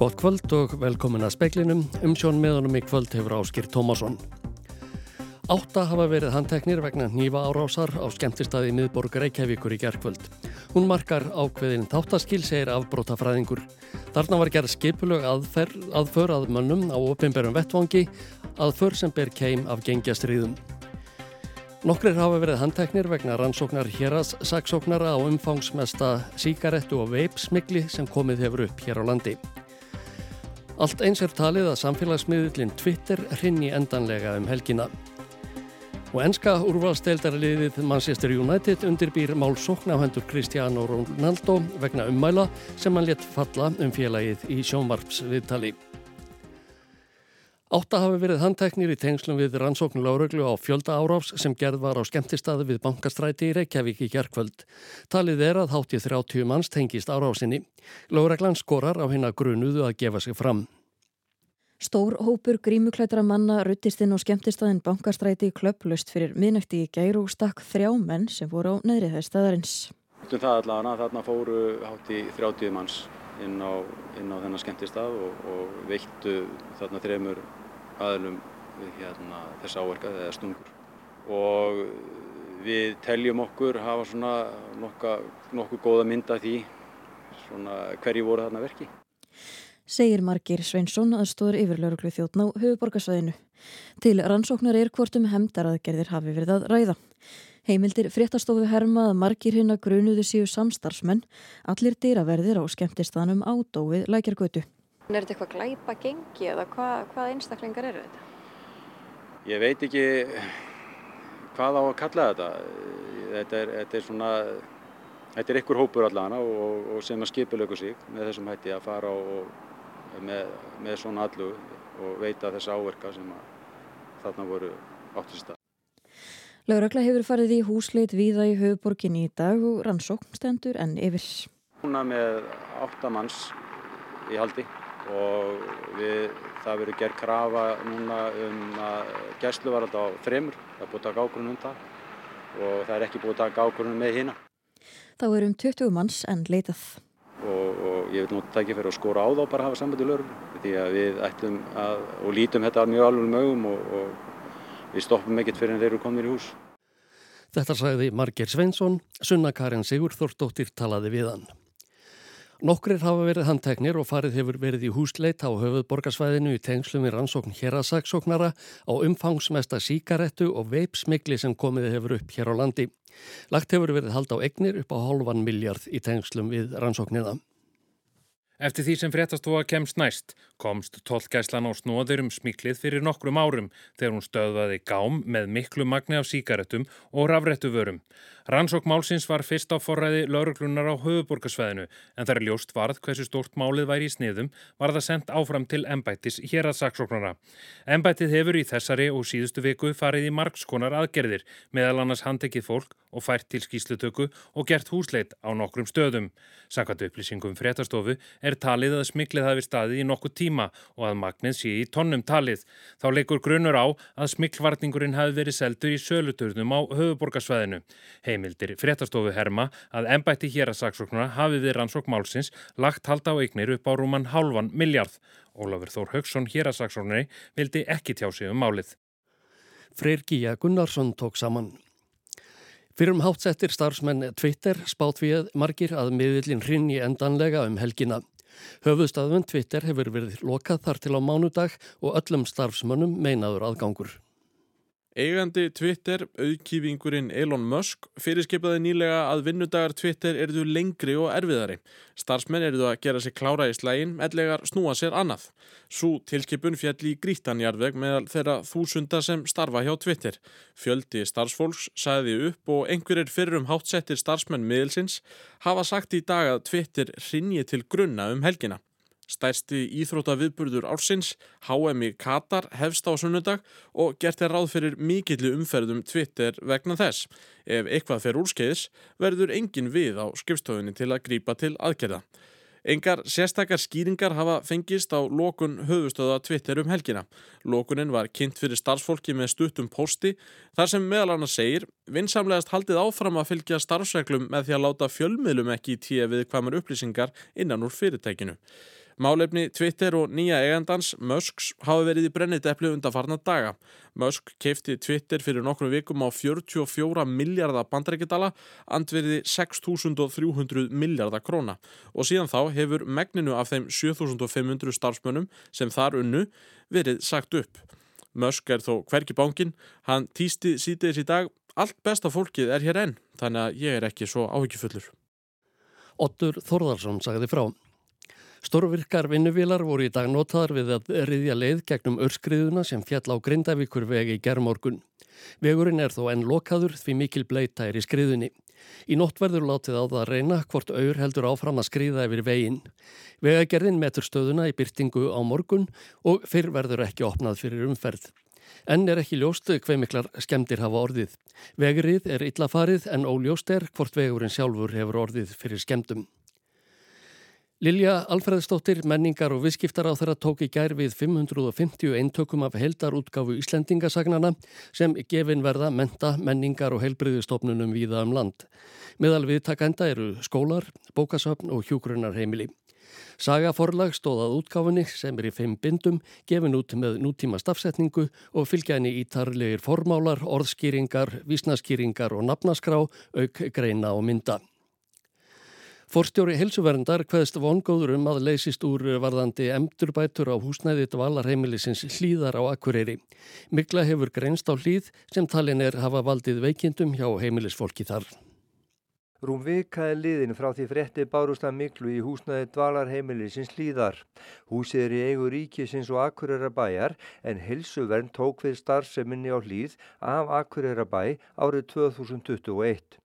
Gott kvöld og velkomin að speklinum. Umsjón meðanum í kvöld hefur Áskir Tómasson. Átta hafa verið handteknir vegna nýfa árásar á skemmtistæði miðborg Reykjavíkur í gerðkvöld. Hún markar ákveðin þáttaskil, segir afbrótafræðingur. Þarna var gerð skipulög aðför að mönnum á opimberum vettvangi, aðför sem ber keim af gengjastriðum. Nokkrir hafa verið handteknir vegna rannsóknar héras saksóknara á umfangsmesta síkarettu og veipsmigli sem komið hefur upp hér á landi. Allt eins er talið að samfélagsmiðlinn Twitter hrinni endanlega um helgina. Og enska úrvalsteldarliðið Manchester United undirbýr málsókn af hendur Cristiano Ronaldo vegna ummæla sem hann létt falla um félagið í sjónvarpsviðtali. Átta hafi verið handteknir í tengslum við rannsókn Lárauglu á fjölda áráfs sem gerð var á skemmtistaði við bankastræti í Reykjavík í kjarkvöld. Talið er að háttið 30 manns tengist áráfsinni. Lárauglan skorar á hérna grunuðu að gefa sig fram. Stór hópur grímuklættra manna ruttist inn á skemmtistaðin bankastræti klöpplust fyrir minnætti í gær og stakk þrjá menn sem voru á neðrið þess staðarins. Það allavega, þarna fóru hátt í 30 manns inn á, inn á þennan skemmtistað og, og veittu þarna þremur aðlum hérna, þess áverka eða stungur. Og við teljum okkur hafa svona nokkuð góða mynda því svona hverju voru þarna verki segir Margir Sveinsson aðstóður yfirlauruglu þjóttn á höfuborgarsvæðinu. Til rannsóknar er hvort um hemdaraðgerðir hafi verið að ræða. Heimildir fréttastofu herma að margir hinn að grunuðu síu samstarfsmenn, allir dýraverðir á skemmtistanum ádóið lækjargötu. Er þetta eitthvað glæpa gengi eða hvað, hvað einstaklingar eru þetta? Ég veit ekki hvað á að kalla þetta. Þetta er, þetta er svona, þetta er ykkur hópur allavega og, og sem að skipilöku sig með þessum hætti að fara og með, með svona allu og veita þess áverka sem að þarna voru áttist að. Lauragla hefur farið í húsleit viða í höfuborginni í dag og rannsókn stendur enn yfir. Núna með áttamanns í haldi og við, það verður gerð krafa núna um að gæslu var alltaf á fremur, það er búið að taka ágrunum um það og það er ekki búið að taka ágrunum með hína. Þá er um 20 manns enn leitað og, og ég vil nota tækifæri að skóra á þá bara að hafa sambandi lögum því að við ætlum að og lítum þetta mjög alveg mögum og, og við stoppum ekkert fyrir en þeir eru komin í hús. Þetta sagði Marger Sveinsson, Sunna Karin Sigurþórdóttir talaði við hann. Nokkrir hafa verið handteknir og farið hefur verið í húsleit á höfuðborgarsvæðinu í tengslum í rannsókn hérasaksóknara á umfangsmesta síkarettu og veipsmigli sem komið hefur upp hér á landi. Lagt hefur verið hald á egnir upp á halvan miljard í tengslum við rannsóknina. Eftir því sem fréttastofa kemst næst komst tollgæslan á snóður um smiklið fyrir nokkrum árum þegar hún stöðvaði gám með miklu magni af síkaretum og rafrættu vörum. Rannsók málsins var fyrst á forræði lauruglunar á höfuborgarsvæðinu en þar ljóst varð hversu stórt málið væri í sniðum var það sendt áfram til embættis hér að saksóknara. Embættið hefur í þessari og síðustu viku farið í margskonar aðgerðir meðal annars handekið fólk og fært til skýslutöku og gert húsleit á nokkrum stöðum. Er talið að smiklið hafi staðið í nokkuð tíma og að magnið sé í tónnum talið. Þá leikur grunur á að smiklvarningurinn hafi verið seldur í söluturnum á höfuborgarsvæðinu. Heimildir fréttastofu herma að ennbætti hér að saksóknuna hafi við rannsók málsins lagt halda á eignir upp á rúman hálfan miljard. Ólafur Þór Haugsson hér að saksóknunni vildi ekki tjá sig um málið. Freyr Gíja Gunnarsson tók saman. Fyrum hátsettir starfsmenn Twitter spátt við margir að miðvillin hrinni endanlega um helgina. Höfuðstafun Twitter hefur verið lokað þar til á mánudag og öllum starfsmönnum meinaður aðgangur. Eigandi Twitter, auðkýfingurinn Elon Musk, fyrirskipaði nýlega að vinnudagar Twitter eruðu lengri og erfiðari. Starfsmenn eruðu að gera sér klára í slægin, ellegar snúa sér annað. Svo tilskipun fjall í grítanjarðveg meðal þeirra þúsunda sem starfa hjá Twitter. Fjöldi starfsfólks sæði upp og einhverjir fyrrum hátsettir starfsmenn miðelsins hafa sagt í dag að Twitter rinji til grunna um helgina. Stærsti íþróttaviðburður ársins, HM í Katar, hefst á sunnudag og gert er ráð fyrir mikillu umferðum Twitter vegna þess. Ef eitthvað fer úrskeiðis verður engin við á skipstofunni til að grípa til aðgerða. Engar sérstakar skýringar hafa fengist á lokun höfustöða Twitter um helgina. Lokunin var kynnt fyrir starfsfólki með stuttum posti þar sem meðal annars segir vinsamlegast haldið áfram að fylgja starfsreglum með því að láta fjölmiðlum ekki í tíu við hvaðmar upplýsingar innan úr fyrirtækinu. Málefni Twitter og nýja eigandans, Musks, hafa verið í brennitepli undanfarna daga. Musk kefti Twitter fyrir nokkru vikum á 44 miljardar bandrækjadala, andverði 6.300 miljardar króna og síðan þá hefur megninu af þeim 7.500 starfsmönnum sem þar unnu verið sagt upp. Musk er þó hverki bánkin, hann týsti sítiðis í dag, allt besta fólkið er hér enn, þannig að ég er ekki svo áhyggjufullur. Ottur Þorðarsson sagði frá. Stórvirkar vinnuvílar voru í dag notaðar við að riðja leið gegnum örskriðuna sem fjall á Grindavíkur vegi í gerðmorgun. Vegurinn er þó enn lokaður því mikil bleita er í skriðunni. Í nótt verður látið á það að reyna hvort auður heldur áfram að skriða yfir veginn. Vegagerðin metur stöðuna í byrtingu á morgun og fyrr verður ekki opnað fyrir umferð. Enn er ekki ljóst hver miklar skemdir hafa orðið. Vegrið er illa farið en óljóst er hvort vegurinn sjálfur hefur orðið fyrir skemdum. Lilja Alfreðsdóttir, menningar og viðskiptar á þeirra tók í gær við 550 eintökum af heldarútgáfu Íslendingasagnana sem gefin verða menta, menningar og heilbriðistofnunum víða um land. Meðal viðtakenda eru skólar, bókasöfn og hjúgrunarheimili. Saga forlag stóðað útgáfunni sem er í fimm bindum, gefin út með nútíma stafsetningu og fylgja henni í tarlegir formálar, orðskýringar, vísnaskýringar og nafnaskrá, auk greina og mynda. Forstjóri helsuverndar hvaðist vongóður um að leysist úr varðandi emdurbætur á húsnæði dvalarheimilisins hlýðar á Akureyri. Mikla hefur greinst á hlýð sem talin er hafa valdið veikindum hjá heimilisfólki þar. Rúm vikaði liðin frá því frétti bárúsla miklu í húsnaði dvalarheimilisins hlýðar. Húsið er í eigu ríkisins og Akureyra en helsuvernd tók við starfseminni á hlýð af Akureyra bæ árið 2021.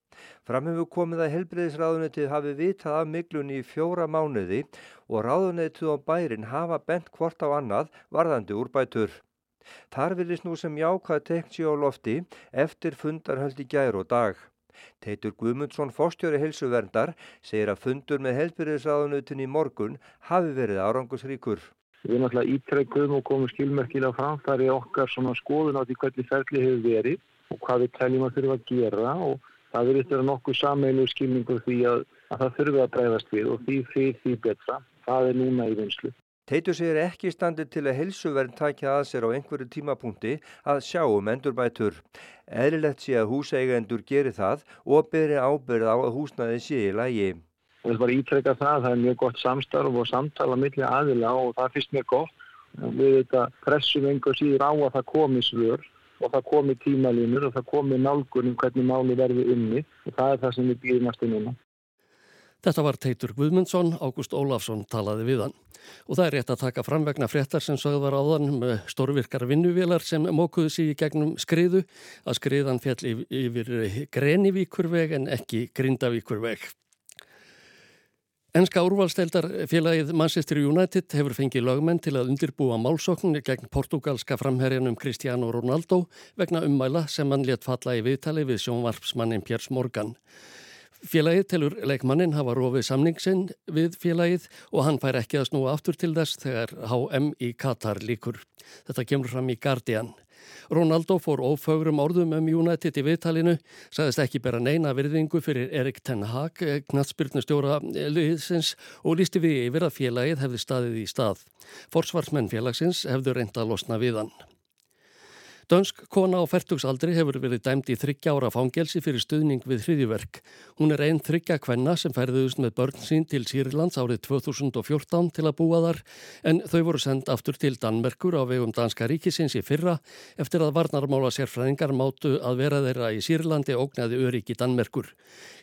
Fram hefur komið að helbreyðisráðunetið hafi vitað af miklunni í fjóra mánuði og ráðunetið og bærin hafa bent hvort á annað varðandi úrbætur. Þar vilist nú sem jákað teknsi á lofti eftir fundarhöldi gær og dag. Teitur Guðmundsson, fórstjóri helsuverndar, segir að fundur með helbriðisráðunutin í morgun hafi verið árangusríkur. Við alltaf ítrekkuðum og komum skilmerkilega fram þar er okkar skoðun á því hvernig ferli hefur verið og hvað við teljum að þurfa að gera og það verður þetta nokkuð sameilu skilningur því að, að það þurfi að breyðast við og því því því betra. Það er núna í vinslu. Teitur segir ekki standi til að helsuverðin takja að sér á einhverju tímapunkti að sjá um endurbætur. Eðlilegt sé að húseigendur gerir það og beri ábyrð á að húsnaði sé í lagi. Og það var ítrekka það, það er mjög gott samstarf og samtala millir aðila og það finnst mér gott. Við þetta pressum einhver síður á að það komi svör og það komi tímalínur og það komi nálgunum hvernig máli verði umni og það er það sem við býðum að stundina. Þetta var Teitur Guðmundsson, Ágúst Ólafsson talaði við hann. Og það er rétt að taka fram vegna fréttar sem sögð var áðan með stórvirkar vinnuvélar sem mókuðu sér í gegnum skriðu að skriðan fjall yfir Grenivíkurveg en ekki Grindavíkurveg. Ennska úrvalsteldarfélagið Manchester United hefur fengið lögmenn til að undirbúa málsóknir gegn portugalska framherjanum Cristiano Ronaldo vegna ummæla sem hann létt falla í viðtali við sjónvarpsmannin Piers Morgan. Félagið telur leikmannin hafa rofið samningsinn við félagið og hann fær ekki að snúa aftur til þess þegar HM í Katar líkur. Þetta kemur fram í Guardian. Ronaldo fór ófögrum orðum um United í viðtalinu, sagðist ekki bera neina virðingu fyrir Erik Ten Hag, knatsbyrnustjóra liðsins og lísti við yfir að félagið hefði staðið í stað. Forsvarsmenn félagsins hefðu reynda að losna við hann. Dönsk kona á færtugsaldri hefur verið dæmt í þryggja ára fangelsi fyrir stuðning við hriðjuverk. Hún er einn þryggja kvenna sem færðuðust með börn sín til Sýrlands árið 2014 til að búa þar en þau voru sendt aftur til Danmerkur á vegum Danska ríkisins í fyrra eftir að varnarmála sérfræðingar mátu að vera þeirra í Sýrlandi ógnaði öryggi Danmerkur.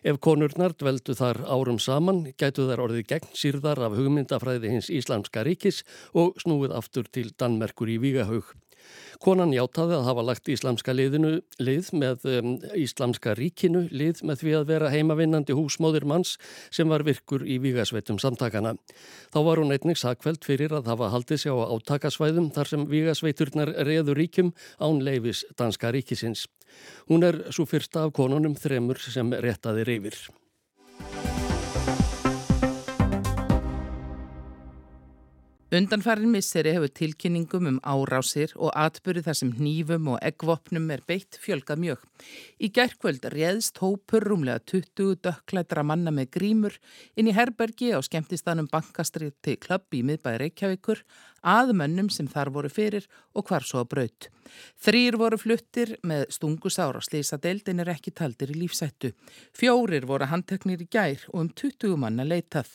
Ef konurnar dveldu þar árum saman gætu þær orðið gegn sýrðar af hugmyndafræði hins Íslamska ríkis og snúið aftur til Danmerkur í Vígahaug. Konan játaði að hafa lagt íslamska liðinu lið með um, íslamska ríkinu lið með því að vera heimavinnandi húsmóðir manns sem var virkur í Vígasveitum samtakana. Þá var hún einnig sakveld fyrir að hafa haldið sér á átakasvæðum þar sem Vígasveiturnar reður ríkjum án leifis danska ríkisins. Hún er svo fyrsta af konunum þremur sem réttaði reyfir. Undanfærin misseri hefur tilkynningum um árásir og atbyrði þar sem nýfum og eggvopnum er beitt fjölgað mjög. Í gærkvöld réðst hópur rúmlega 20 dökklættra manna með grímur inn í herbergi á skemmtistanum bankastriti klubb í miðbæði Reykjavíkur að mönnum sem þar voru fyrir og hvar svo að braut. Þrýr voru fluttir með stungusár og slísadeildin er ekki taldir í lífsættu. Fjórir voru handteknir í gær og um 20 manna leitað.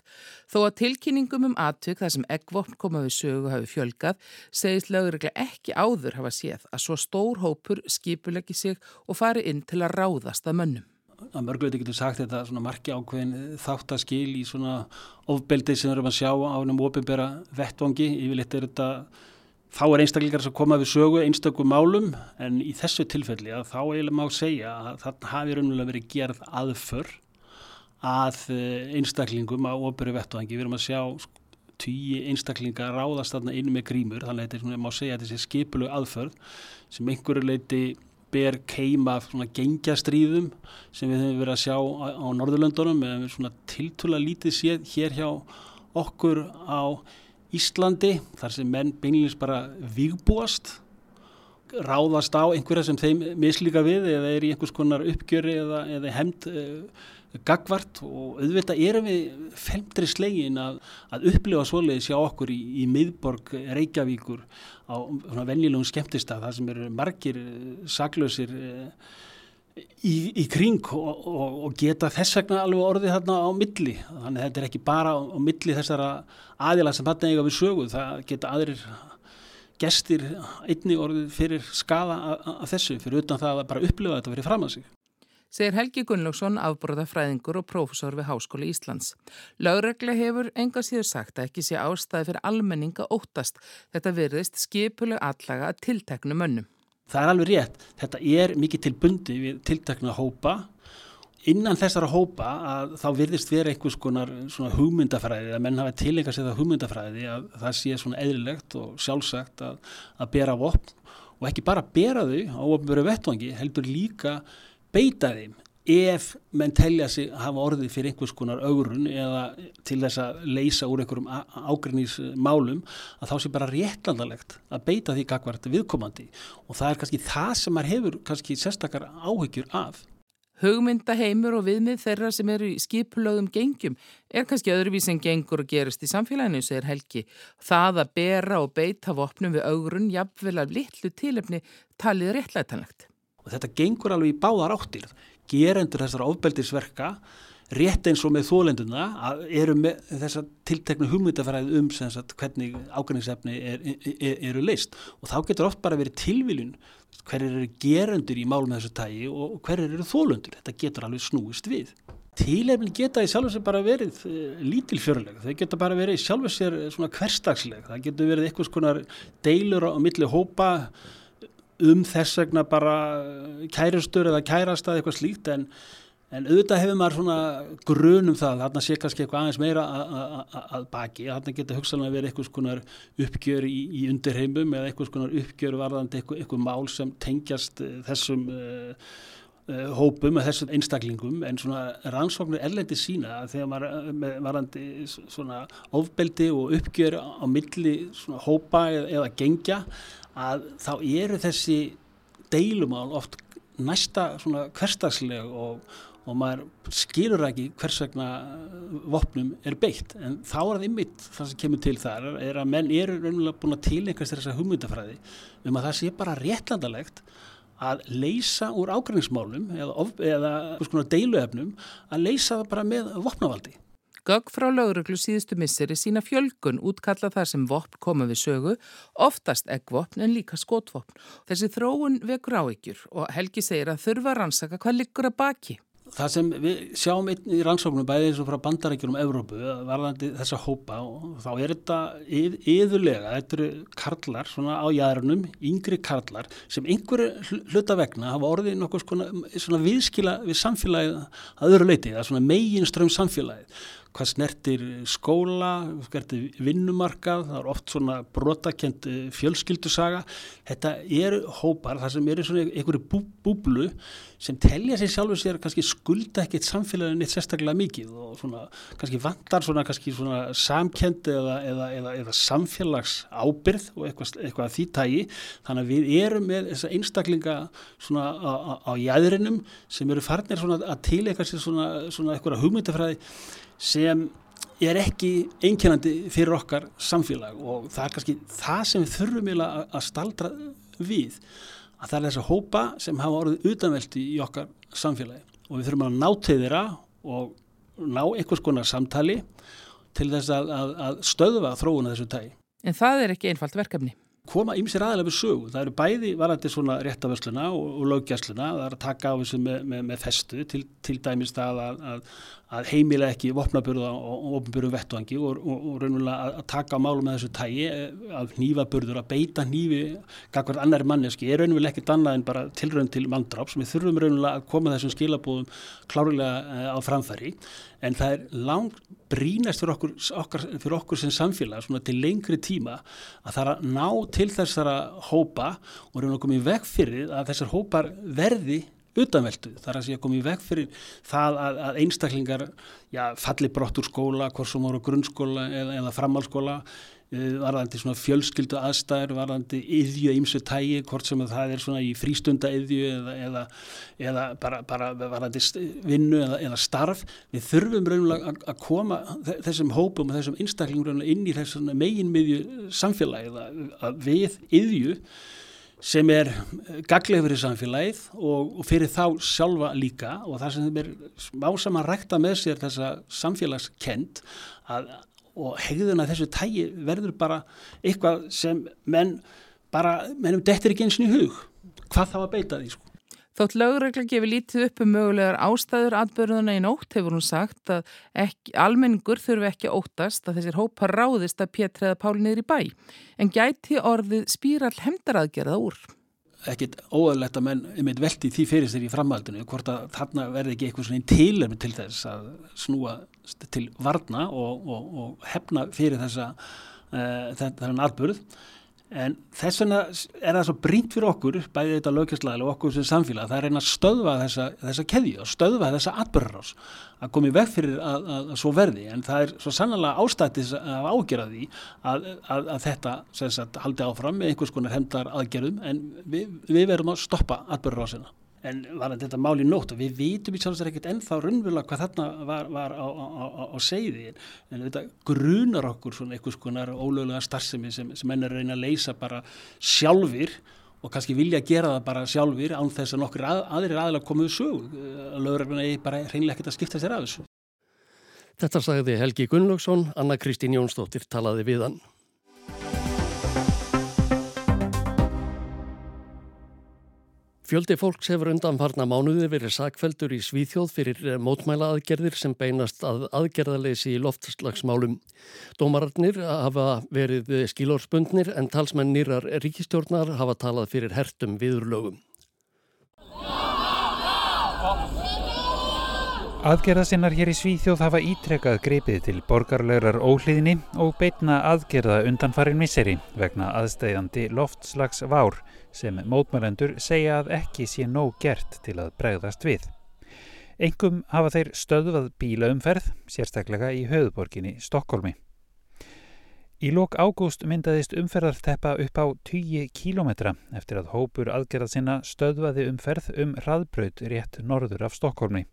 Þó að tilkynningum um atvik þar sem eggvopn koma við sögu hafi fjölgað, segist lögurlega ekki áður hafa séð að svo stór hópur skipulegi sig og fari inn til að ráðast að mönnum að mörguleiti getur sagt þetta svona marki ákveðin þáttaskil í svona ofbeldið sem við erum að sjá á hennum ofinbera vettvangi. Yfirleitt er þetta þá er einstaklingar sem koma við sögu einstaklega málum en í þessu tilfelli að þá eiginlega má segja að það hafi raunverulega verið gerð aðför að eh, einstaklingum á ofinbera vettvangi. Við erum að sjá tíu einstaklingar ráðast þarna inn með grímur þannig að þetta er svona, má segja að þetta sé skipulegu aðförð sem einhverju leiti ber keima svona gengjastrýðum sem við hefum verið að sjá á, á Norðurlöndunum. Eða svona tiltúla lítið séð hér hjá okkur á Íslandi þar sem menn beinilins bara vigbúast ráðast á einhverja sem þeim mislíka við eða er í einhvers konar uppgjöri eða, eða hemd gagvart og auðvitað erum við femtri slegin að, að upplifa svoleiði sjá okkur í, í miðborg Reykjavíkur á vennilegum skemmtistað þar sem eru margir eh, saklausir eh, í, í kring og, og, og geta þess vegna alveg orðið þarna á milli. Þannig að þetta er ekki bara á, á milli þessara aðila sem þarna eiga við sögu það geta aðrir gestir einni orðið fyrir skada af þessu fyrir utan það að bara upplifa þetta verið fram að sig segir Helgi Gunnlaugsson, afbróðafræðingur og prófessor við Háskóli Íslands. Láregla hefur enga síður sagt að ekki sé ástæði fyrir almenninga óttast. Þetta verðist skipuleg allaga að tilteknu mönnum. Það er alveg rétt. Þetta er mikið til bundi við tiltekna hópa. Innan þessara hópa að þá virðist vera einhvers konar hugmyndafræði, að menn hafa tilenga sér það hugmyndafræði að það sé svona eðlilegt og sjálfsagt að, að bera vopn og ekki bara bera þau á ofnböru vettvangi, heldur líka beita þeim ef menn telja sig að hafa orðið fyrir einhvers konar augurun eða til þess að leysa úr einhverjum ágrinnismálum að þá sé bara réttlandalegt að beita því gagvart viðkomandi og það er kannski það sem maður hefur kannski sérstakar áhyggjur af. Hugmyndaheimur og viðmið þeirra sem eru í skipulögum gengjum er kannski öðruvís en gengur og gerist í samfélaginu, segir Helgi. Það að bera og beita vopnum við augurun jafnvel af litlu tilefni talið réttlætanlegt og þetta gengur alveg í báðar áttir. Gerendur þessara ofbeldisverka rétt eins og með þólenduna eru með þessa tilteknu hugmyndafæræði um sagt, hvernig ágæningsefni er, er, eru leist og þá getur oft bara verið tilviljun hverjir eru gerendur í málum þessu tægi og hverjir eru þólendur þetta getur alveg snúist við. Tílefni geta í sjálf og sér bara verið uh, lítilfjörlega, þau geta bara verið í sjálf og sér svona hverstagsleg, það getur verið eitthvað skonar deilur á milli hópa um þess vegna bara eða kærasta eða eitthvað slíkt en, en auðvitað hefur maður svona grunum það, þarna sé kannski eitthvað aðeins meira að baki, þarna geta hugsalega verið eitthvað skonar uppgjör í, í undirheimum eða eitthvað skonar uppgjör varðandi eitthvað, eitthvað mál sem tengjast eh, þessum uh, uh, hópum og þessum einstaklingum en svona rannsóknir erlendi sína þegar maður varðandi svona ofbeldi og uppgjör á milli svona hópa eða gengja að þá eru þessi deilumál oft næsta svona hverstagsleg og, og maður skilur ekki hvers vegna vopnum er beitt. En þá er það ymmit það sem kemur til þar er að menn eru raunverulega búin að tilengast þessa hugmyndafræði um að það sé bara réttlandalegt að leysa úr ágræningsmálum eða, eða deiluefnum að leysa það bara með vopnavaldi Gögg frá lauruglu síðustu misseri sína fjölgun útkalla þar sem vopn koma við sögu, oftast eggvopn en líka skotvopn. Þessi þróun vekur áhyggjur og Helgi segir að þurfa að rannsaka hvað liggur að baki. Það sem við sjáum í rannsóknum bæðið eins og frá bandarækjum Evrópu varðandi þessa hópa og þá er þetta yðurlega, þetta eru karlar svona á jæðrunum, yngri karlar sem einhverju hluta vegna hafa orðið nokkuð svona, svona viðskila við samfélagið að öðru leiti, það er svona megin strömm samfélagið hvað snertir skóla, snertir vinnumarkað, það er oft svona brotakent eh, fjölskyldusaga. Þetta eru hópar, það sem eru svona einhverju bú, búblu sem telja sér sjálfur sér kannski skulda ekkert samfélagin eitt sérstaklega mikið og svona kannski vantar svona kannski svona samkendi eða, eða, eða, eða samfélags ábyrð og eitthvað, eitthvað því tægi. Þannig að við erum með þessa einstaklinga svona á, á, á jæðrinum sem eru farnir svona að tileika sér svona, svona eitthvað hugmyndafræði sem er ekki einkennandi fyrir okkar samfélag og það er kannski það sem við þurfum að, að staldra við að það er þess að hópa sem hafa orðið utanveldi í okkar samfélagi og við þurfum að ná til þeirra og ná einhvers konar samtali til þess að, að, að stöðva þróuna þessu tægi. En það er ekki einfalt verkefni koma ímsir aðalega við sögu. Það eru bæði varandi svona réttavörsluna og, og löggjastluna, það er að taka á þessu með, með, með festu til, til dæmis það að, að, að heimila ekki vopnaburða og ofnburðu vettvangi og, og, og raunulega að, taka á málum með þessu tægi af eh, nýfaburður, að beita nýfi kakvar annari manneski er raunulega ekkit annað en bara tilrönd til mandráps. Við þurfum raunulega að koma þessum skilabóðum klárlega eh, á framfæri en það er langt brínast fyrir okkur, okkar, fyrir okkur sem samfélag svona til lengri tíma að það er að ná til þessara hópa og við að koma í veg fyrir að þessar hópar verði utanveldu. Það er að segja að koma í veg fyrir það að, að einstaklingar já, falli brott úr skóla, hvort sem voru grunnskóla eða, eða framhalskóla varðandi svona fjölskyldu aðstæður, varðandi yðju ímsu tægi, hvort sem það er svona í frístunda yðju eða, eða, eða bara, bara varðandi vinnu eða, eða starf. Við þurfum raunlega að koma þessum hópum og þessum einstaklingum inn í þessum meginmiðju samfélagið að við yðju sem er gaglega fyrir samfélagið og, og fyrir þá sjálfa líka og það sem er smá saman rækta með sér þessa samfélagskend að og hegðuna þessu tægi verður bara eitthvað sem menn bara, mennum dettir ekki eins og í hug hvað þá að beita því sko. Þótt lögregla gefur lítið upp um mögulegar ástæður atbyrðuna í nótt hefur hún sagt að ekki, almenningur þurfi ekki óttast að þessir hópa ráðist að pétreða Pál niður í bæ en gæti orðið spýral hemdaraðgerða úr ekkit óæðilegt að menn einmitt velti því fyrir sér í framhaldinu hvort að þarna verði ekki eitthvað svona tilöfn til þess að snúa til varna og, og, og hefna fyrir þessa uh, þennan atbyrð en þess vegna er það svo brínt fyrir okkur bæðið þetta lögkjastlæðilega og okkur sem samfélag það er einn að stöðva þessa, þessa keðju og stöðva þessa atbyrðarás að komi veg fyrir að, að, að svo verði. En það er svo sannlega ástættis að ágjera því að, að þetta sagt, haldi áfram með einhvers konar hendar aðgerðum en við, við verum að stoppa atbyrðarásina en var þetta mál í nótt og við vitum í sjálfsvegar ekkert ennþá raunverulega hvað þarna var, var á, á, á, á segði en þetta grunar okkur svona einhvers konar ólögulega starfsemi sem, sem menn er að reyna að leysa bara sjálfur og kannski vilja gera það bara sjálfur án þess að nokkur að, aðrir aðilega komuðu sög að lögurinn er bara hreinlega ekkert að skipta sér af þessu. Þetta sagði Helgi Gunnlaugsson, Anna Kristín Jónsdóttir talaði við hann. Fjöldi fólks hefur undanfarna mánuði verið sakveldur í Svíþjóð fyrir eh, mótmæla aðgerðir sem beinast að aðgerðaleysi í loftslagsmálum. Dómararnir hafa verið skilórspundnir en talsmenn nýrar ríkistjórnar hafa talað fyrir hertum viðurlögum. Aðgerðasinnar hér í Svíþjóð hafa ítrekkað greipið til borgarlaurar óhliðni og beitna aðgerða undanfarin misseri vegna aðstæðandi loftslags vár sem mótmælendur segja að ekki sé nóg gert til að bregðast við. Engum hafa þeir stöðvað bílaumferð, sérstaklega í höfuborginni Stokkólmi. Í lok ágúst myndaðist umferðarteppa upp á 10 kílometra eftir að hópur aðgerðað sinna stöðvaði umferð um hraðbraut rétt norður af Stokkólmi.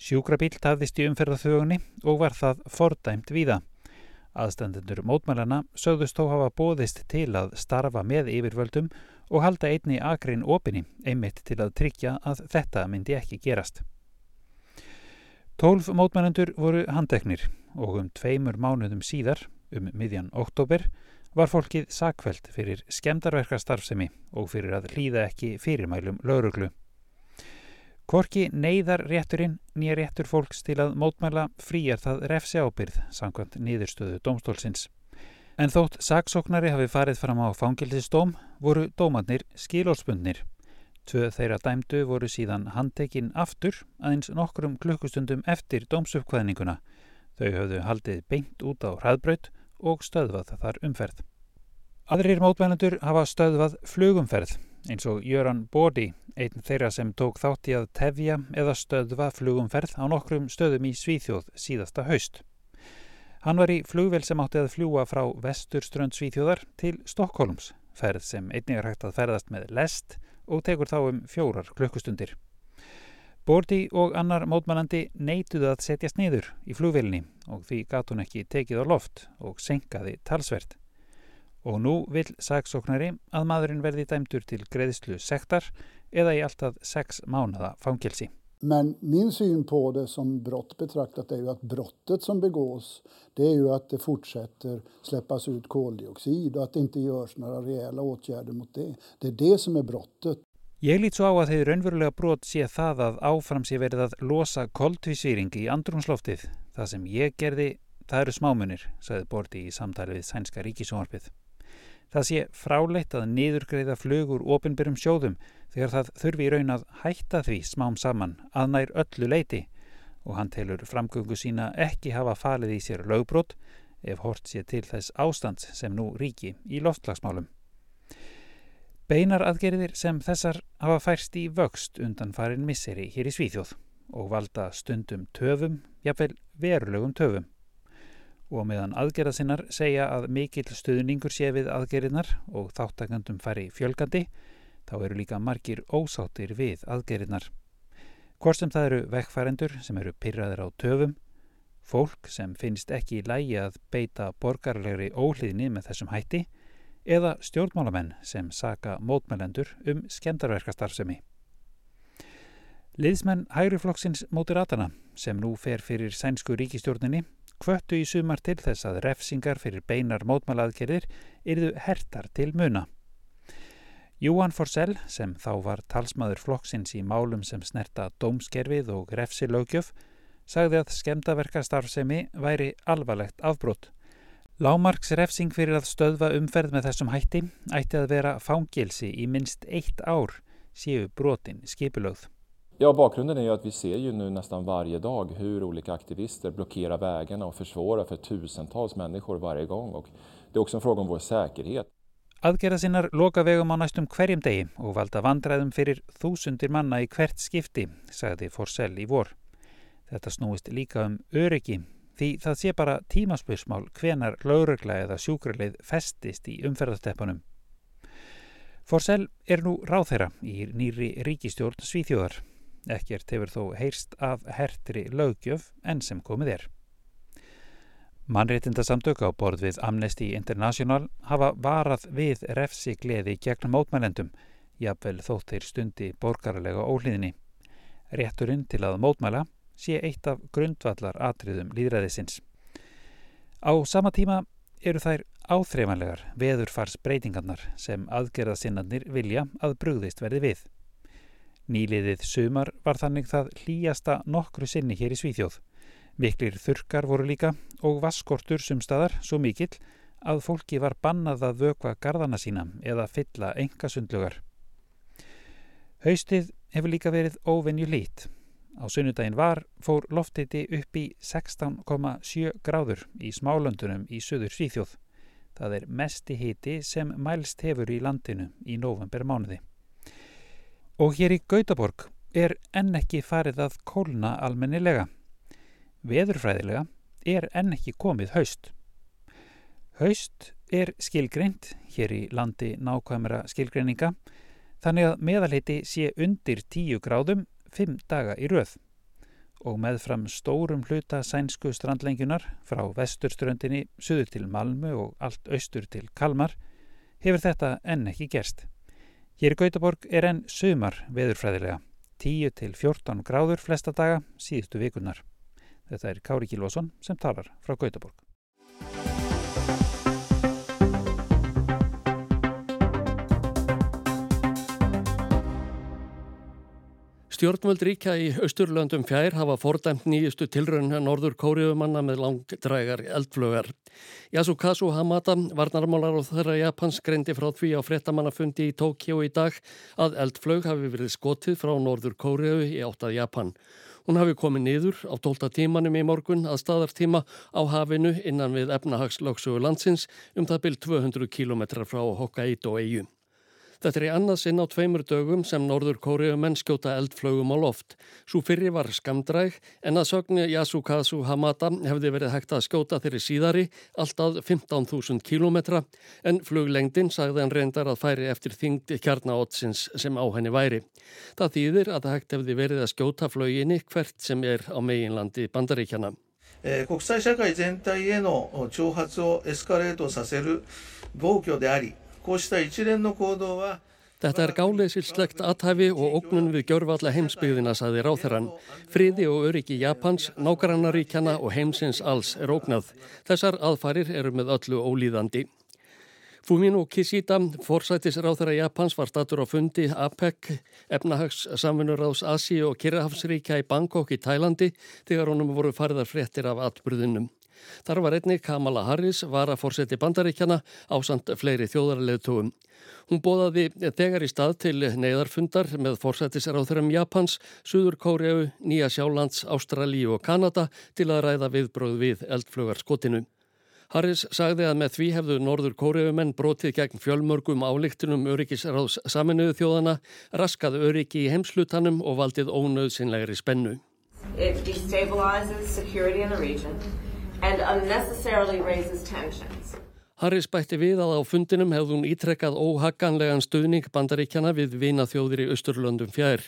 Sjúkrabíl tafðist í umferðarþögunni og var það fordæmt víða. Aðstandendur mótmælana sögðust þó hafa bóðist til að starfa með yfirvöldum og halda einni akrin opinni einmitt til að tryggja að þetta myndi ekki gerast. Tólf mótmænendur voru handeknir og um tveimur mánuðum síðar, um miðjan oktober, var fólkið sakveld fyrir skemdarverkastarfsemi og fyrir að hlýða ekki fyrirmælum lauruglu. Korki neyðar rétturinn nýja réttur fólks til að mótmæla fríjar það refsi ábyrð samkvæmt niðurstöðu domstólsins. En þótt saksóknari hafi farið fram á fangilsistóm voru dómatnir skilóspundnir. Tvö þeirra dæmdu voru síðan handtekinn aftur aðeins nokkrum klukkustundum eftir dómsuppkvæðninguna Þau höfðu haldið beint út á hraðbraut og stöðvað þar umferð. Aðrir mótmælendur hafa stöðvað flugumferð eins og Jöran Bódi, einn þeirra sem tók þátt í að tefja eða stöðva flugumferð á nokkrum stöðum í Svíþjóð síðasta haust. Hann var í flugvel sem átti að fljúa frá vesturströnd Svíþjóðar til Stokkólums, ferð sem einnig er hægt að ferðast með lest og tekur þá um fjórar klukkustundir. Bordi og annar mótmælandi neituðu að setjast niður í flugvelni og því gat hún ekki tekið á loft og senkaði talsvert. Og nú vil sagsóknari að maðurinn verði dæmtur til greiðslu sektar eða í alltaf sex mánada fangilsi. Men min syn på det som brott betraktat är ju att brottet som begås det är ju att det fortsätter släppas ut koldioxid och att det inte görs några rejäla åtgärder mot det. Det är det som är brottet. Ég lít svo á að þeir raunverulega brot sé það að áfram sé verið að losa koldvísýring í andrúnsloftið. Það sem ég gerði, það eru smámunir, sagði Borti í samtali við Sænska ríkisónvarpið. Það sé fráleitt að niðurgreiða flugur ofinbyrjum sjóðum þegar það þurfi í raun að hætta því smám saman að nær öllu leiti og hann telur framgöngu sína ekki hafa falið í sér lögbrot ef hort sé til þess ástands sem nú ríki í loftlagsmálum. Beinar aðgerðir sem þessar hafa færst í vöxt undan farin misseri hér í Svíþjóð og valda stundum töfum, jafnvel verulegum töfum. Og meðan aðgerðasinnar segja að mikill stuðningur sé við aðgerðinar og þáttakandum fari fjölgandi, þá eru líka margir ósáttir við aðgerinnar. Hvort sem það eru vekkfærendur sem eru pyrraðir á töfum, fólk sem finnst ekki í lægi að beita borgarlegri óhlýðni með þessum hætti eða stjórnmálamenn sem saka mótmælendur um skemdarverkastarfsemi. Liðsmenn Hægriflokksins Mótiratana sem nú fer fyrir sænsku ríkistjórninni kvöttu í sumar til þess að refsingar fyrir beinar mótmælaðgerðir yrðu hertar til muna. Júan Forsell, sem þá var talsmaður flokksins í málum sem snerta dómskerfið og refsilögjöf, sagði að skemdaverkastarfsemi væri alvarlegt afbrott. Lámarks refsing fyrir að stöðva umferð með þessum hætti ætti að vera fangilsi í minst eitt ár séu brotin skipulögð. Ja, bakgrunden är ju att vi ser ju nu nästan varje dag hur olika aktivister blockerar vägarna och försvårar för tusentals människor varje gång. Och det är också en fråga om vår säkerhet. Aðgerða sinnar loka vegum á næstum hverjum degi og valda vandræðum fyrir þúsundir manna í hvert skipti, sagði Forsell í vor. Þetta snúist líka um öryggi því það sé bara tímaspörsmál hvenar laurugla eða sjúkrarleið festist í umferðarteppanum. Forsell er nú ráþeira í nýri ríkistjórn Svíþjóðar. Ekkert hefur þó heyrst af hertri lögjöf enn sem komið er. Mannréttindasamtök á borð við Amnesty International hafa varað við refsi gleði gegn mótmælendum, jafnvel þótt þeir stundi borgarlega óhlýðinni. Rétturinn til að mótmæla sé eitt af grundvallar atriðum líðræðisins. Á sama tíma eru þær áþreifanlegar veðurfars breytingarnar sem aðgerðasinnarnir vilja að brugðist verði við. Nýliðið sumar var þannig það hlýjasta nokkru sinni hér í Svíþjóð. Miklir þurkar voru líka og vaskortur sumstaðar svo mikill að fólki var bannað að vökva gardana sína eða fylla engasundlugar. Haustið hefur líka verið óvenju lít. Á sunnudaginn var fór loftiti upp í 16,7 gráður í smálöndunum í söður Svíþjóð. Það er mesti hiti sem mælst hefur í landinu í november mánuði. Og hér í Gautaborg er enn ekki farið að kólna almennilega. Veðurfræðilega er enn ekki komið haust. Haust er skilgreint hér í landi nákvæmra skilgreininga þannig að meðalheiti sé undir 10 gráðum 5 daga í röð og meðfram stórum hluta sænsku strandlengjunar frá vesturströndinni suður til Malmu og allt austur til Kalmar hefur þetta enn ekki gerst. Hér í Gautaborg er enn sumar veðurfræðilega 10 til 14 gráður flesta daga síðustu vikunar. Þetta er Kári Kílvason sem talar frá Gautaborg. Stjórnvöld ríkja í Östurlöndum fjær hafa fordæmt nýjustu tilraun norður kóriðumanna með langdrægar eldflögar. Yasukazu Hamada, varnarmálar og þeirra Japans, greindi frá því á frettamannafundi í Tókjó í dag að eldflög hafi verið skotið frá norður kóriðu í áttað Japan. Hún hafi komið niður á 12 tímanum í morgun að staðartíma á hafinu innan við efnahagslöksugu landsins um það byrj 200 km frá Hokkaido eigu. Þetta er í annað sinn á tveimur dögum sem norður kóriumenn skjóta eldflögum á loft. Svo fyrri var skamdræg en að sögni Yasukazu Hamada hefði verið hægt að skjóta þeirri síðari alltaf 15.000 km en fluglengdin sagði hann reyndar að færi eftir þingdi kjarnaótsins sem á henni væri. Það þýðir að það hægt hefði verið að skjóta flöginni hvert sem er á meginlandi bandaríkjana. 国際社会全体への挑発をエスカレートさせる暴挙であり Þetta er gáleysilslegt aðhæfi og ógnun við gjörfalla heimsbyggðina, saði ráþeran. Friði og öryggi Japans, nágrannaríkjana og heimsins alls er ógnað. Þessar aðfarir eru með öllu ólíðandi. Fumino Kishida, forsætis ráþera Japans, var statur á fundi APEC, efnahags samfunnurráðs Asi og Kirrahafsríkja í Bangkok í Tælandi þegar honum voru fariðar fréttir af atbyrðunum. Þar var einni Kamala Harris var að fórseti bandaríkjana á samt fleiri þjóðarleðtugum. Hún bóðaði þegar í stað til neyðarfundar með fórsættisráþurum Japans, Suður Kóriau, Nýja Sjálands, Ástralíu og Kanada til að ræða viðbróð við eldflugarskotinu. Harris sagði að með því hefðu norður kóriumenn brotið gegn fjölmörgum álíktunum öryggisráðs saminuðu þjóðana, raskað öryggi í heimslutanum og valdið ónöðsynlegri spennu. It destabilizes security in the region and unnecessarily raises tensions. Harris bætti við að á fundinum hefði hún ítrekkað óhagganlegan stuðning bandaríkjana við vinaþjóðir í Östurlöndum fjær.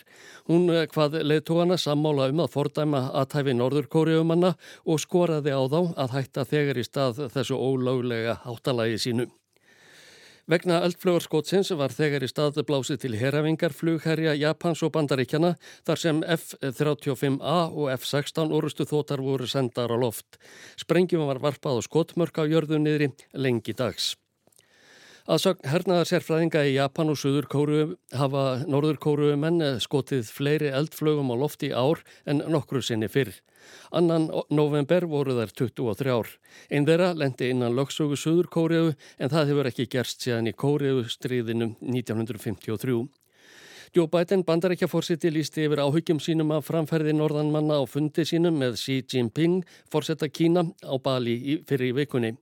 Hún eh, hvað leðtóana sammála um að fordæma aðtæfi norðurkóriumanna og skoraði á þá að hætta þegar í stað þessu ólöglega háttalagi sínu. Vegna eldflögarskótsins var þegar í stað blásið til herafingar flugherja Japans og Bandaríkjana þar sem F-35A og F-16 orustu þótar voru sendar á loft. Sprengjum var varpað á skotmörk á jörðu niðri lengi dags. Aðsögn hernaðar sérfræðinga í Japan og Suður Kóru hafa Norður Kóru menn skotið fleiri eldflögum á lofti ár en nokkru sinni fyrr. Annan november voru þær 23 ár. Einn þeirra lendi innan lögsögu Suður Kóru en það hefur ekki gerst síðan í Kóru stríðinu 1953. Joe Biden bandarækjafórsiti lísti yfir áhugjum sínum af framferði norðanmanna á fundi sínum með Xi Jinping, fórsetta Kína á Bali fyrir í vikunni.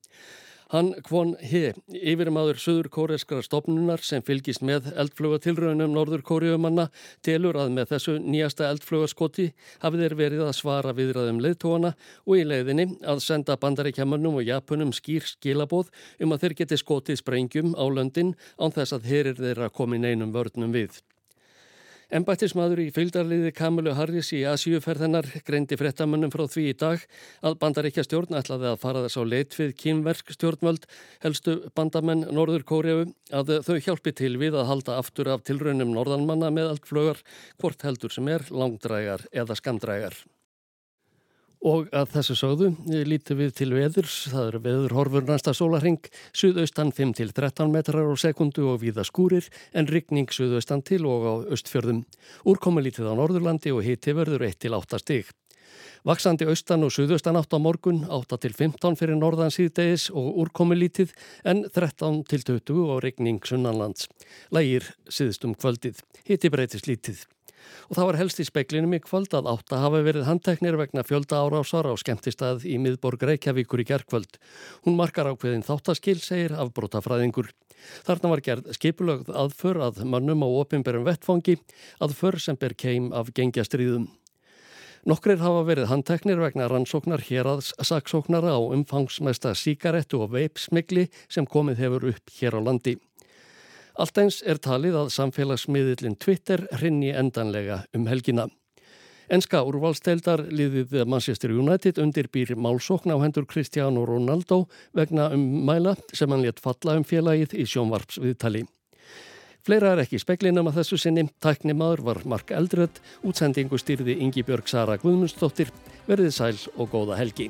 Hann Kwon He, yfirmaður söður kóreskara stopnunar sem fylgist með eldflugatilraunum norður kóriumanna, telur að með þessu nýjasta eldflugaskoti hafið þeir verið að svara viðraðum leiðtóana og í leiðinni að senda bandaríkjamanum og japunum skýr skilabóð um að þeir geti skotið sprengjum á löndin án þess að herir þeirra komin einum vörnum við. Embættismadur í fylgdarliði Kamilu Harris í Asíuferðanar greindi frettamönnum frá því í dag að bandaríkja stjórn ætlaði að fara þess á leit við kínverk stjórnvöld helstu bandamenn Norður Kóriau að þau hjálpi til við að halda aftur af tilraunum norðanmanna með allt flögar hvort heldur sem er langdrægar eða skamdrægar. Og að þessu sögðu lítum við til veðurs, það eru veður horfur næsta sólarhing, suðaustan 5-13 metrar á sekundu og víða skúrir en ryggning suðaustan til og á östfjörðum. Úrkomi lítið á Norðurlandi og hiti verður 1-8 stig. Vaksandi austan og suðaustan 8 á morgun, 8-15 fyrir norðan síðdegis og úrkomi lítið en 13-20 og ryggning sunnanlands. Lægir síðstum kvöldið, hiti breytis lítið og það var helst í speklinum í kvöld að átt að hafa verið handteknir vegna fjölda árásar á skemmtistað í miðborg Reykjavíkur í gerðkvöld. Hún markar ákveðin þáttaskil, segir afbrótafræðingur. Þarna var gerð skipulögð aðför að mannum á opimberum vettfangi, aðför sem ber keim af gengjastriðum. Nokkrir hafa verið handteknir vegna rannsóknar hér að saksóknara á umfangsmesta síkarettu og veipsmigli sem komið hefur upp hér á landi. Allt eins er talið að samfélagsmiðlinn Twitter hrinni endanlega um helgina. Enska úrvalsteildar liðið Manchester United undir býr málsókn á hendur Cristiano Ronaldo vegna um mæla sem hann létt falla um félagið í sjónvarpsviðtali. Fleira er ekki speklinum að þessu sinni. Tæknimaður var Mark Eldrödd, útsendingu styrði Ingi Björg Sara Guðmundsdóttir, verðið sæl og góða helgi.